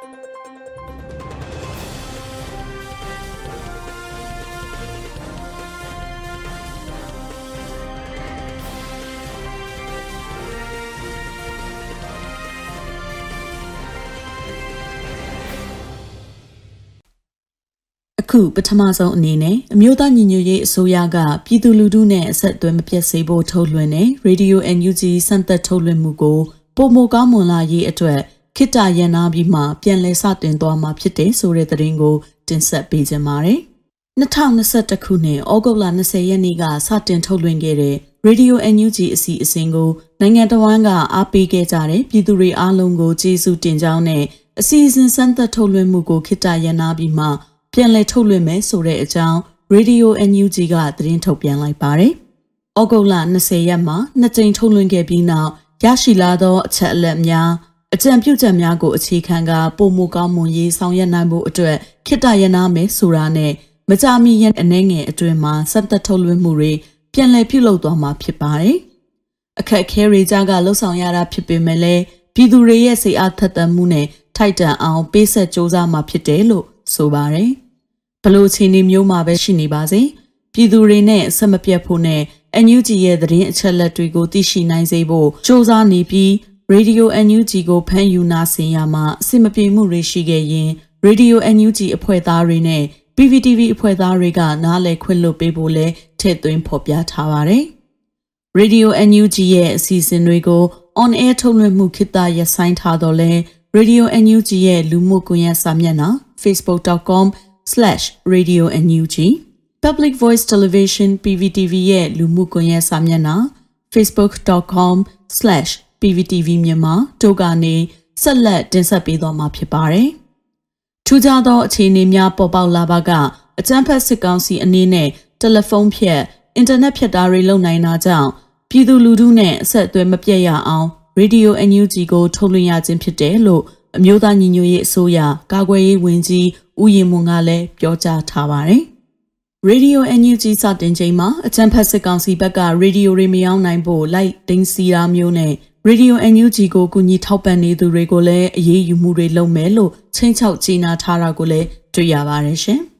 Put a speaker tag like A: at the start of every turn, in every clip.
A: အခုပထမဆုံးအနေနဲ့အမျိုးသားညီညွတ်ရေးအစိုးရကပြည်သူလူထုနဲ့အဆက်အသွယ်မပြတ်စေဖို့ထုတ်လွှင့်တဲ့ Radio NUG စံသက်ထုတ်လွှင့်မှုကိုပုံမကောင်းမွန်လာရေးအတွက် ခိတ္တရန်နာပြီးမှပြန်လည်စတင်သွားမှာဖြစ်တယ်ဆိုတဲ့သတင်းကို တင်ဆက်ပေးကြပါမယ်။2021ခုနှစ်ဩဂုတ်လ20ရက်နေ့ကစတင်ထုတ်လွှင့်ခဲ့တဲ့ Radio NUG အစီအစဉ်ကိုနိုင်ငံတော်ဝန်ကအားပေးခဲ့ကြတဲ့ပြည်သူတွေအားလုံးကိုကျေးဇူးတင်ကြောင်းနဲ့အစီအစဉ်စံသက်ထုတ်လွှင့်မှုကိုခိတ္တရန်နာပြီးမှပြန်လည်ထုတ်လွှင့်မယ်ဆိုတဲ့အကြောင်း Radio NUG ကသတင်းထုတ်ပြန်လိုက်ပါတယ်။ဩဂုတ်လ20ရက်မှာနှစ်ကြိမ်ထုတ်လွှင့်ခဲ့ပြီးနောက်ရရှိလာသောအချက်အလက်များ အကြံပြုချက်များကိုအခြေခံကပုံမကောင်းမွန်ရေးဆောင်ရွက်နိုင်ဖို့အတွက်ခိတ္တရနာမယ်ဆိုတာနဲ့မကြမီရန်အနေငယ်အတွင်းမှာစက်သက်ထုတ်လွှင့်မှုတွေပြန်လည်ပြုလုပ်သွားမှာဖြစ်ပါတယ်။အခက်အခဲတွေကြားကလှုပ်ဆောင်ရတာဖြစ်ပေမဲ့လည်းပြည်သူတွေရဲ့စိတ်အားထက်သန်မှုနဲ့ထိုက်တန်အောင်ပေးဆက်စ조사မှာဖြစ်တယ်လို့ဆိုပါတယ်။ဘလို့အခြေအနေမျိုးမှာပဲရှိနေပါစေ။ပြည်သူတွေနဲ့ဆက်မပြတ်ဖို့နဲ့ NUG ရဲ့သတင်းအချက်လက်တွေကိုသိရှိနိုင်စေဖို့စ조사နေပြီး Radio NUG ကိုဖမ်းယူနာဆင်ရမှာအဆင်မပြေမှုတွေရှိခဲ့ရင် Radio NUG အဖွဲ့သားတွေနဲ့ PVTV အဖွဲ့သားတွေကနားလည်ခွင့်လွှတ်ပေးဖို့လဲထည့်သွင်းဖော်ပြထားပါတယ်။ Radio NUG ရဲ့အစီအစဉ်တွေကို on air ထုတ်လွှင့်မှုခေတ္တရပ်ဆိုင်းထားတော့လဲ Radio NUG ရဲ့လူမှုကွန်ရက်စာမျက်နှာ facebook.com/radionug Public Voice Television PVTV ရဲ့လူမှုကွန်ရက်စာမျက်နှာ facebook.com/pvtv မြန်မာတို့ကနေဆက်လက်တင်ဆက်ပေးသွားမှာဖြစ်ပါတယ်။ထူးခြားသောအခြေအနေများပေါ်ပေါက်လာပါကအကြမ်းဖက်စစ်ကောင်စီအနေနဲ့တယ်လီဖုန်းဖြတ်အင်တာနက်ဖြတ်တာတွေလုပ်နိုင်တာကြောင့်ပြည်သူလူထုနဲ့အဆက်အသွယ်မပြတ်ရအောင် Radio NUG ကိုထုတ်လွှင့်ရခြင်းဖြစ်တယ်လို့အမျိုးသားညီညွတ်ရေးအစိုးရကာကွယ်ရေးဝန်ကြီးဦးရင်မွန်ကလည်းပြောကြားထားပါတယ်။ Radio NUG စတင်ချိန်မှာအချမ်းဖတ်စစ်ကောင်စီဘက်ကရေဒီယိုတွေမရောင်းနိုင်ဖို့လိုက်တင်းစီတာမျိုးနဲ့ Radio NUG ကိုကူညီထောက်ပံ့နေသူတွေကိုလည်းအရေးယူမှုတွေလုပ်မယ်လို့ချင်းချောက်ကြေညာထားတာကိုလည်းတွေ့ရပါတယ်ရှင်။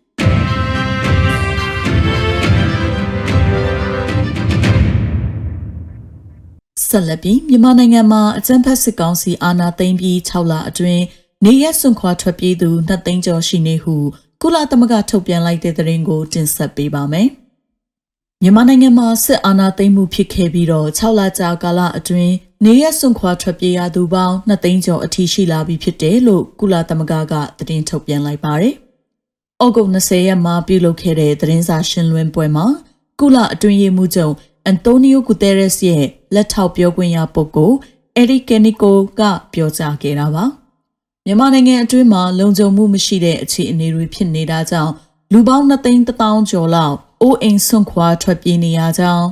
A: ဆက်လက်ပြီးမြန်မာနိုင်ငံမှာအကြမ်းဖက်စစ်ကောင်စီအာဏာသိမ်းပြီး6လအတွင်းနေရက်စွန့်ခွာထွက်ပြေးသူ2သိန်းကျော်ရှိနေဟုကုလသမဂ္ဂထုတ်ပြန်လိုက်တဲ့သတင်းကိုတင်ဆက်ပေးပါမယ်။ မြန်မာနိုင်ငံမှာစစ်အာဏာသိမ်းမှုဖြစ်ခဲ့ပြီးတော့6လကြာကာလအတွင်းနေရက်စွန့်ခွာထွက်ပြေးရသူပေါင်း2သိန်းကျော်အထိရှိလာပြီဖြစ်တယ်လို့ကုလသမဂ္ဂကသတင်းထုတ်ပြန်လိုက်ပါတယ်။ဩဂုတ်20ရက်မှာပြုလုပ်ခဲ့တဲ့သတင်းစာရှင်းလင်းပွဲမှာကုလအတွင်းရေးမှူးချုပ်အန်တိုနီယိုဂူတဲရက်စ်ရဲ့လက်ထောက်ပြောခွင့်ရပုဂ္ဂိုလ်အရီကယ်နီကိုကပြောကြားခဲ့တာပါမြန်မာနိုင်ငံအတွင်းမှာလုံခြုံမှုမရှိတဲ့အခြေအနေတွေဖြစ်နေတာကြောင့်လူပေါင်း2သိန်း1000ကျော်လောက် အိုးအိမ်ဆွန့်ခွာထွက်ပြေးနေရကြောင်း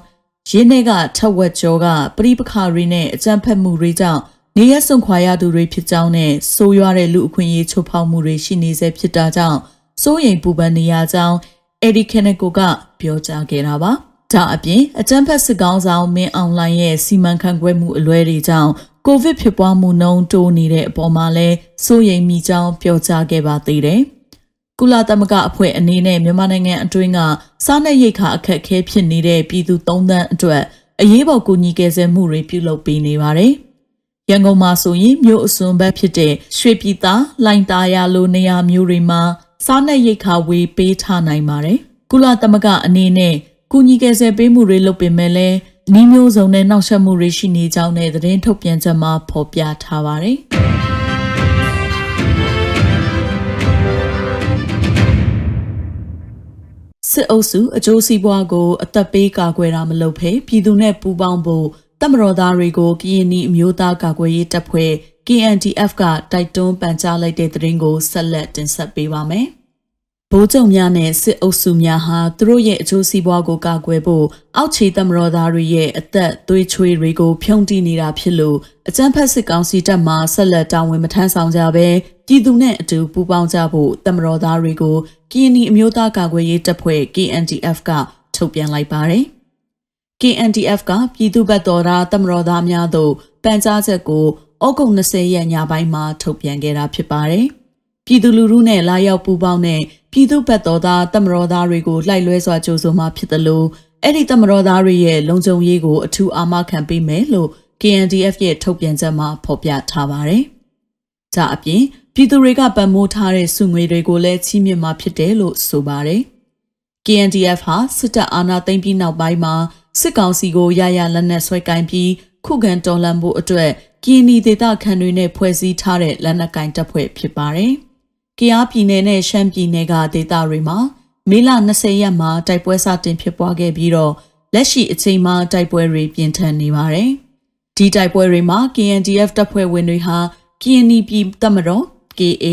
A: ရင်းနှက်ကထက်ဝက်ကျော်ကပြိပခါတွေနဲ့အကြမ်းဖက်မှုတွေကြောင့်နေရဆွန့်ခွာရသူတွေဖြစ်ကြောင်းနဲ့ဆိုးရွားတဲ့လူအခွင့်အရေးချိုးဖောက်မှုတွေရှိနေဆဲဖြစ်တာကြောင့်စိုးရိမ်ပူပန်နေရကြောင်းအဒီကနေကိုကပြောကြားခဲ့တာပါ။ဒါအပြင်အကြမ်းဖက်စစ်ကောင်ဆောင်မင်းအောင်လှိုင်ရဲ့စီမံခန့်ခွဲမှုအလွဲတွေကြောင့်ကိုဗစ်ဖြစ်ပွားမှုနှုန်းတိုးနေတဲ့အပေါ်မှာလဲစိုးရိမ်မိကြောင်းပြောကြားခဲ့ပါသေးတယ်။ ကုလသမဂ္ဂအဖွဲ့အနေနဲ့မြန်မာနိုင်ငံအတွင်းကစားနပ်ရိက္ခာအခက်အခဲဖြစ်နေတဲ့ပြည်သူ၃သန်းအတွက်အရေးပေါ်ကူညီကယ်ဆယ်မှုတွေပြုလုပ်ပေးနေပါတယ်။ရန်ကုန်မှာဆိုရင်မြို့အစွန်ဘက်ဖြစ်တဲ့ရွှေပြည်သာလိုင်တာယာလိုနေရာမျိုးတွေမှာစားနပ်ရိက္ခာဝေပေးထားနိုင်ပါတယ်။ကုလသမဂ္ဂအနေနဲ့ကူညီကယ်ဆယ်ပေးမှုတွေလုပ်ပေမဲ့လည်းနှီးမျိုးစုံနဲ့နှောက်ယှက်မှုတွေရှိနေကြောင်းနဲ့သတင်းထုတ်ပြန်ချက်မှာဖော်ပြထားပါတယ်။ စစ်အုပ်စုအကျိုးစီးပွားကိုအသက်ပေးကာကွယ်တာမလုပ်ဖဲပြည်သူနဲ့ပူးပေါင်းဖို့တမတော်သားတွေကိုကရင်နီအမျိုးသားကာကွယ်ရေးတပ်ဖွဲ့ KNDF ကတိုက်တွန်းပန်ကြားလိုက်တဲ့သတင်းကိုဆက်လက်တင်ဆက်ပေးပါမယ်။ ဗိုလ်ချုပ်များနဲ့စစ်အုပ်စုများဟာသူတို့ရဲ့အကျိုးစီးပွားကိုကာကွယ်ဖို့အောက်ခြေတမတော်သားတွေရဲ့အသက်သွေးချွေးတွေကိုဖြုံးတိနေတာဖြစ်လို့အကြမ်းဖက်စစ်ကောင်စီတပ်မှဆက်လက်တာဝန်မထမ်းဆောင်ကြဘဲပြည်သူနဲ့အတူပူးပေါင်းကြဖို့တမတော်သားတွေကိုကရင်နီအမျိုးသားကာကွယ်ရေးတပ်ဖွဲ့ KNDF ကထုတ်ပြန်လိုက်ပါတယ်။ KNDF ကပြည်သူ့ဘက်တော်သားတမတော်သားများတို့ပန်ကြားချက်ကိုဩဩဂုတ်20ရက်ညပိုင်းမှာထုတ်ပြန်ခဲ့တာဖြစ်ပါတယ်။ ပြည်သူလူထုနဲ့လာရောက်ပူးပေါင်းတဲ့ပြည်သူ့ဘက်တော်သားတမတော်သားတွေကိုလှိုက်လွဲစွာကြိုးဆိုမှဖြစ်တယ်လို့အဲ့ဒီတမတော်သားတွေရဲ့လုံခြုံရေးကိုအထူးအာမခံပေးမယ်လို့ KNDF ရဲ့ထုတ်ပြန်ချက်မှာဖော်ပြထားပါတယ်။ဒါအပြင်ပြည်သူတွေကပံ့ပိုးထားတဲ့စုငွေတွေကိုလည်းချီးမြှင့်မှာဖြစ်တယ်လို့ဆိုပါတယ်။ KNDF ဟာစစ်တပ်အာဏာသိမ်းပြီးနောက်ပိုင်းမှာစစ်ကောင်စီကိုရရလက်နက်ဆွဲကင်ပြီးခုခံတော်လှန်ဖို့အတွက်ကီနီဒေတာခံတွေနဲ့ဖွဲ့စည်းထားတဲ့လက်နက်ကင်တပ်ဖွဲ့ဖြစ်ပါတယ်။ ကယားပြည်နယ်နဲ့ရှမ်းပြည်နယ်ကဒေတာတွေမှာမေလ20ရက်မှာတိုက်ပွဲစတင်ဖြစ်ပွားခဲ့ပြီးတော့လက်ရှိအချိန်မှာတိုက်ပွဲတွေပြင်းထန်နေပါတယ်။ဒီတိုက်ပွဲတွေမှာ KNDF တပ်ဖွဲ့ဝင်တွေဟာ KNI ပြည်တပ်မတော် KA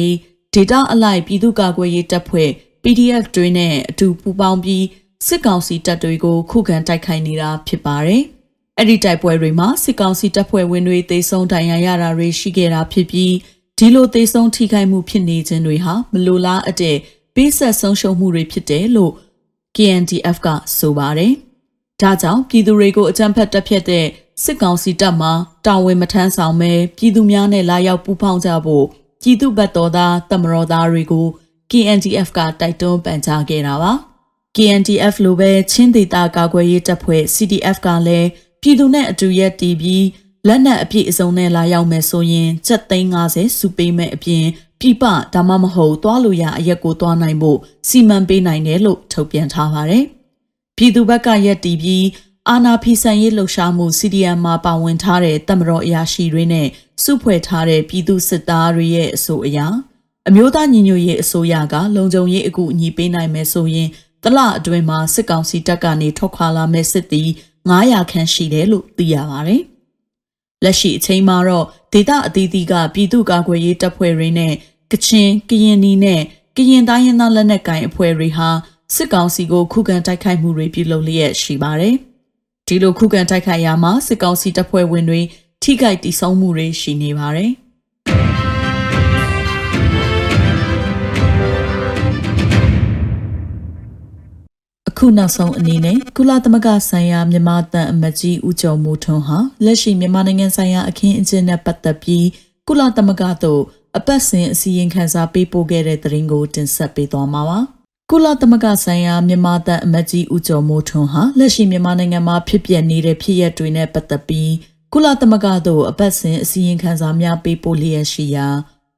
A: ဒေတာအလိုက်ပြည်သူ့ကာကွယ်ရေးတပ်ဖွဲ့ PDF တွေနဲ့အတူပူးပေါင်းပြီးစစ်ကောင်စီတပ်တွေကိုခုခံတိုက်ခိုက်နေတာဖြစ်ပါတယ်။အဲ့ဒီတိုက်ပွဲတွေမှာစစ်ကောင်စီတပ်ဖွဲ့ဝင်တွေသေဆုံးဒဏ်ရာရတာတွေရှိခဲ့တာဖြစ်ပြီး ဒီလိုသေဆုံးထိခိုက်မှုဖြစ်နေခြင်းတွေဟာမလိုလားအပ်တဲ့ပေးဆက်ဆုံးရှုံးမှုတွေဖြစ်တယ်လို့ KNDF ကဆိုပါတယ်။ဒါကြောင့်ပြည်သူတွေကိုအကြမ်းဖက်တပ်ဖြတ်တဲ့စစ်ကောင်စီတပ်မှတာဝန်မထမ်းဆောင်ပဲပြည်သူများနဲ့လာရောက်ပူးပေါင်းကြဖို့ပြည်သူ့ဘက်တော်သားတမတော်သားတွေကို KNDF ကတိုက်တွန်းပန်ကြားခဲ့တာပါ။ KNDF လိုပဲချင်းဒေသကာကွယ်ရေးတပ်ဖွဲ့ CDF ကလည်းပြည်သူနဲ့အတူရက်တီးပြီး လက်နက်အပြည့်အစုံနဲ့လာရောက်မယ်ဆိုရင်ချက်သိန်း90စုပေးမဲ့အပြင်ပြပဒါမှမဟုတ်သွားလို့ရအရက်ကိုသွားနိုင်ဖို့စီမံပေးနိုင်တယ်လို့ထုတ်ပြန်ထားပါတယ်။ပြည်သူဘက်ကရက်တီးပြီးအာနာဖီဆန်ရေးလှုပ်ရှားမှု CDM မှာပါဝင်ထားတဲ့တမတော်အရာရှိတွေနဲ့စုဖွဲ့ထားတဲ့ပြည်သူစစ်သားတွေရဲ့အဆိုအရအမျိုးသားညီညွတ်ရေးအစိုးရကလုံခြုံရေးအကူအညီပေးနိုင်မယ်ဆိုရင်တလအတွင်းမှာစစ်ကောင်စီတပ်ကနေထွက်ခွာလာမဲ့စစ်သည်900ခန့်ရှိတယ်လို့သိရပါတယ်။ လက်ရှိအချိန်မှာတော့ဒေသအသီးသီးကပြည်သူ့ကာကွယ်ရေးတပ်ဖွဲ့တွေနဲ့ကချင်ကရင်နီနဲ့ကရင်တိုင်းရင်းသားလက်နက်ကိုင်အဖွဲ့တွေဟာစစ်ကောင်စီကိုခုခံတိုက်ခိုက်မှုတွေပြုလုပ်လျက်ရှိပါတယ်။ဒီလိုခုခံတိုက်ခိုက်ရမှာစစ်ကောင်စီတပ်ဖွဲ့ဝင်တွေထိခိုက်တိဆုံးမှုတွေရှိနေပါတယ်။ ခုနောက်ဆုံးအနေနဲ့ကုလသမဂ္ဂဆိုင်ရာမြန်မာတန်အမတ်ကြီးဦးကျော်မိုးထွန်းဟာလက်ရှိမြန်မာနိုင်ငံဆိုင်ရာအခင်းအကျင်းနဲ့ပတ်သက်ပြီးကုလသမဂ္ဂသို့အပတ်စဉ်အစည်းအဝေးခန်းစားပေးပို့ခဲ့တဲ့သတင်းကိုတင်ဆက်ပေးသွားမှာပါ။ကုလသမဂ္ဂဆိုင်ရာမြန်မာတန်အမတ်ကြီးဦးကျော်မိုးထွန်းဟာလက်ရှိမြန်မာနိုင်ငံမှာဖြစ်ပျက်နေတဲ့ဖြစ်ရပ်တွေနဲ့ပတ်သက်ပြီးကုလသမဂ္ဂသို့အပတ်စဉ်အစည်းအဝေးခန်းစားများပေးပို့လျက်ရှိရာ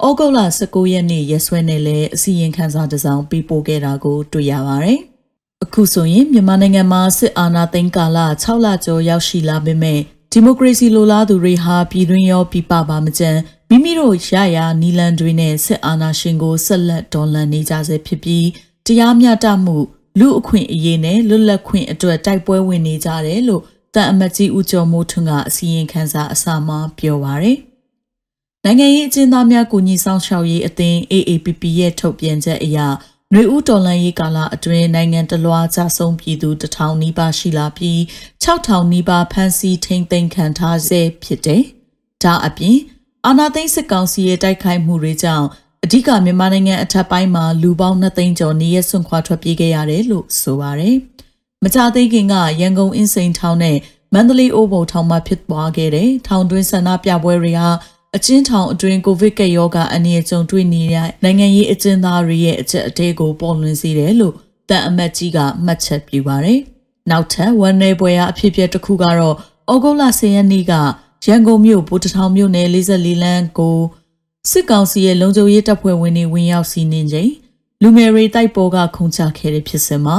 A: ဩဂုတ်လ19ရက်နေ့ရက်စွဲနဲ့လည်းအစည်းအဝေးခန်းစားတစ်စောင်ပေးပို့ခဲ့တာကိုတွေ့ရပါတယ်။ အခုဆိုရင်မြန်မာနိုင်ငံမှာစစ်အာဏာသိမ်းကာလ6လကျော်ရောက်ရှိလာပေမဲ့ဒီမိုကရေစီလိုလားသူတွေဟာပြည်တွင်းရောပြည်ပပါမကျန်မိမိတို့ရရနီလန်တွေနဲ့စစ်အာဏာရှင်ကိုဆက်လက်တော်လှန်နေကြဆဲဖြစ်ပြီးတရားမျှတမှုလူအခွင့်အရေးနဲ့လွတ်လပ်ခွင့်အတွက်တိုက်ပွဲဝင်နေကြတယ်လို့တန်အမတ်ကြီးဦးကျော်မိုးထွန်းကအစီရင်ခံစာအစမှာပြောပါရယ်နိုင်ငံရေးအကျဉ်းသားများကူညီဆောင်ရှောက်ရေးအသင်း AAPP ရဲ့ထုတ်ပြန်ချက်အရ ຫນွေဦးတော်လန်ရေးကာလအတွင်းနိုင်ငံတလွှာကြဆုံးပြည်သူတထောင်နီးပါးရှိလာပြီး6000နီးပါးဖမ်းဆီးထိန်းသိမ်းခံထားဆဲဖြစ်တယ်။ဒါအပြင်အာနာသိန်းစစ်ကောင်စီရဲ့တိုက်ခိုက်မှုတွေကြောင့်အဓိကမြန်မာနိုင်ငံအထက်ပိုင်းမှာလူပေါင်း2သိန်းကျော်နေရဆွန့်ခွာထွက်ပြေးခဲ့ရတယ်လို့ဆိုပါရယ်။မကြသေးခင်ကရန်ကုန်အင်းစိန်ထောင်နဲ့မန္တလေးအိုးဘုံထောင်မှာဖြစ်ပွားခဲ့တဲ့ထောင်တွင်းဆန္ဒပြပွဲတွေဟာ အချင်းထောင်အတွင်းကိုဗစ်ကပ်ရောဂါအနေအကြုံတွေ့နေတဲ့နိုင်ငံရေးအကျဉ်းသားတွေရဲ့အချက်အသေးကိုပေါ်လွင်စေတယ်လို့တန်အမတ်ကြီးကမှတ်ချက်ပြုပါတယ်။နောက်ထပ်ဝန်내ပွဲရအဖြစ်ပြက်တစ်ခုကတော့ဩဂုတ်လ10ရက်နေ့ကရန်ကုန်မြို့ဗိုလ်တထောင်မြို့နယ်44လမ်းကိုစစ်ကောင်စီရဲ့လုံခြုံရေးတပ်ဖွဲ့ဝင်တွေဝင်ရောက်စီးနင်းချိန်လူငယ်တွေတိုက်ပေါ်ကခုန်ချခဲ့တဲ့ဖြစ်စဉ်မှာ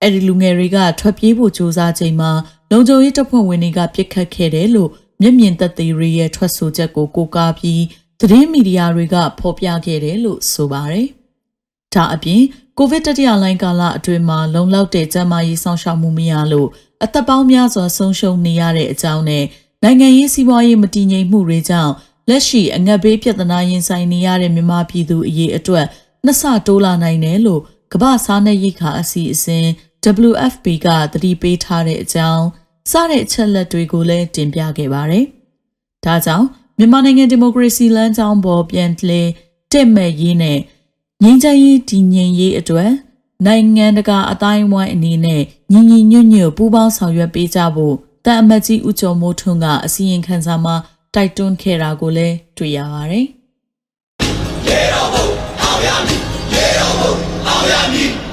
A: အဲ့ဒီလူငယ်တွေကထွက်ပြေးဖို့ကြိုးစားချိန်မှာလုံခြုံရေးတပ်ဖွဲ့ဝင်တွေကပြစ်ခတ်ခဲ့တယ်လို့ မျက်မြင်သက်သေတွေရဲ့ထွက်ဆိုချက်ကိုကိုးကားပြီးသတင်းမီဒီယာတွေကဖော်ပြခဲ့တယ်လို့ဆိုပါတယ်။ဒါအပြင်ကိုဗစ်တတိယလိုင်းကာလအတွင်းမှာလုံလောက်တဲ့ကျန်းမာရေးဆောင်ရှောက်မှုမရလို့အသက်ပေါင်းများစွာဆုံးရှုံးနေရတဲ့အကြောင်းနဲ့နိုင်ငံရေးစီးပွားရေးမတည်ငြိမ်မှုတွေကြောင့်လက်ရှိအငတ်ဘေးပြဿနာရင်ဆိုင်နေရတဲ့မြန်မာပြည်သူအရေးအတွက်နှစ်ဆတိုးလာနိုင်တယ်လို့ကမ္ဘာစားနပ်ရိက္ခာအစီအစဉ် WFP ကသတိပေးထားတဲ့အကြောင်း စတဲ့အချက်လက်တွေကိုလည်းတင်ပြခဲ့ပါတယ်။ဒါကြောင့်မြန်မာနိုင်ငံဒီမိုကရေစီလမ်းကြောင်းပေါ်ပြန်လဲတက်မဲ့ရေးနဲ့ငြိမ်းချမ်းရေးတည်ငြိမ်ရေးအတွက်နိုင်ငံတကာအတိုင်းအဝိုင်းအနေနဲ့ညီညီညွတ်ညွတ်ပူးပေါင်းဆောင်ရွက်ပေးကြဖို့တန်အမတ်ကြီးဦးကျော်မိုးထွန်းကအစီရင်ခံစာမှာတိုက်တွန်းခဲ့တာကိုလည်းတွေ့ရပါတယ်။ရေတော်ဘုံအောင်ရမည်ရေတော်ဘုံအောင်ရမည်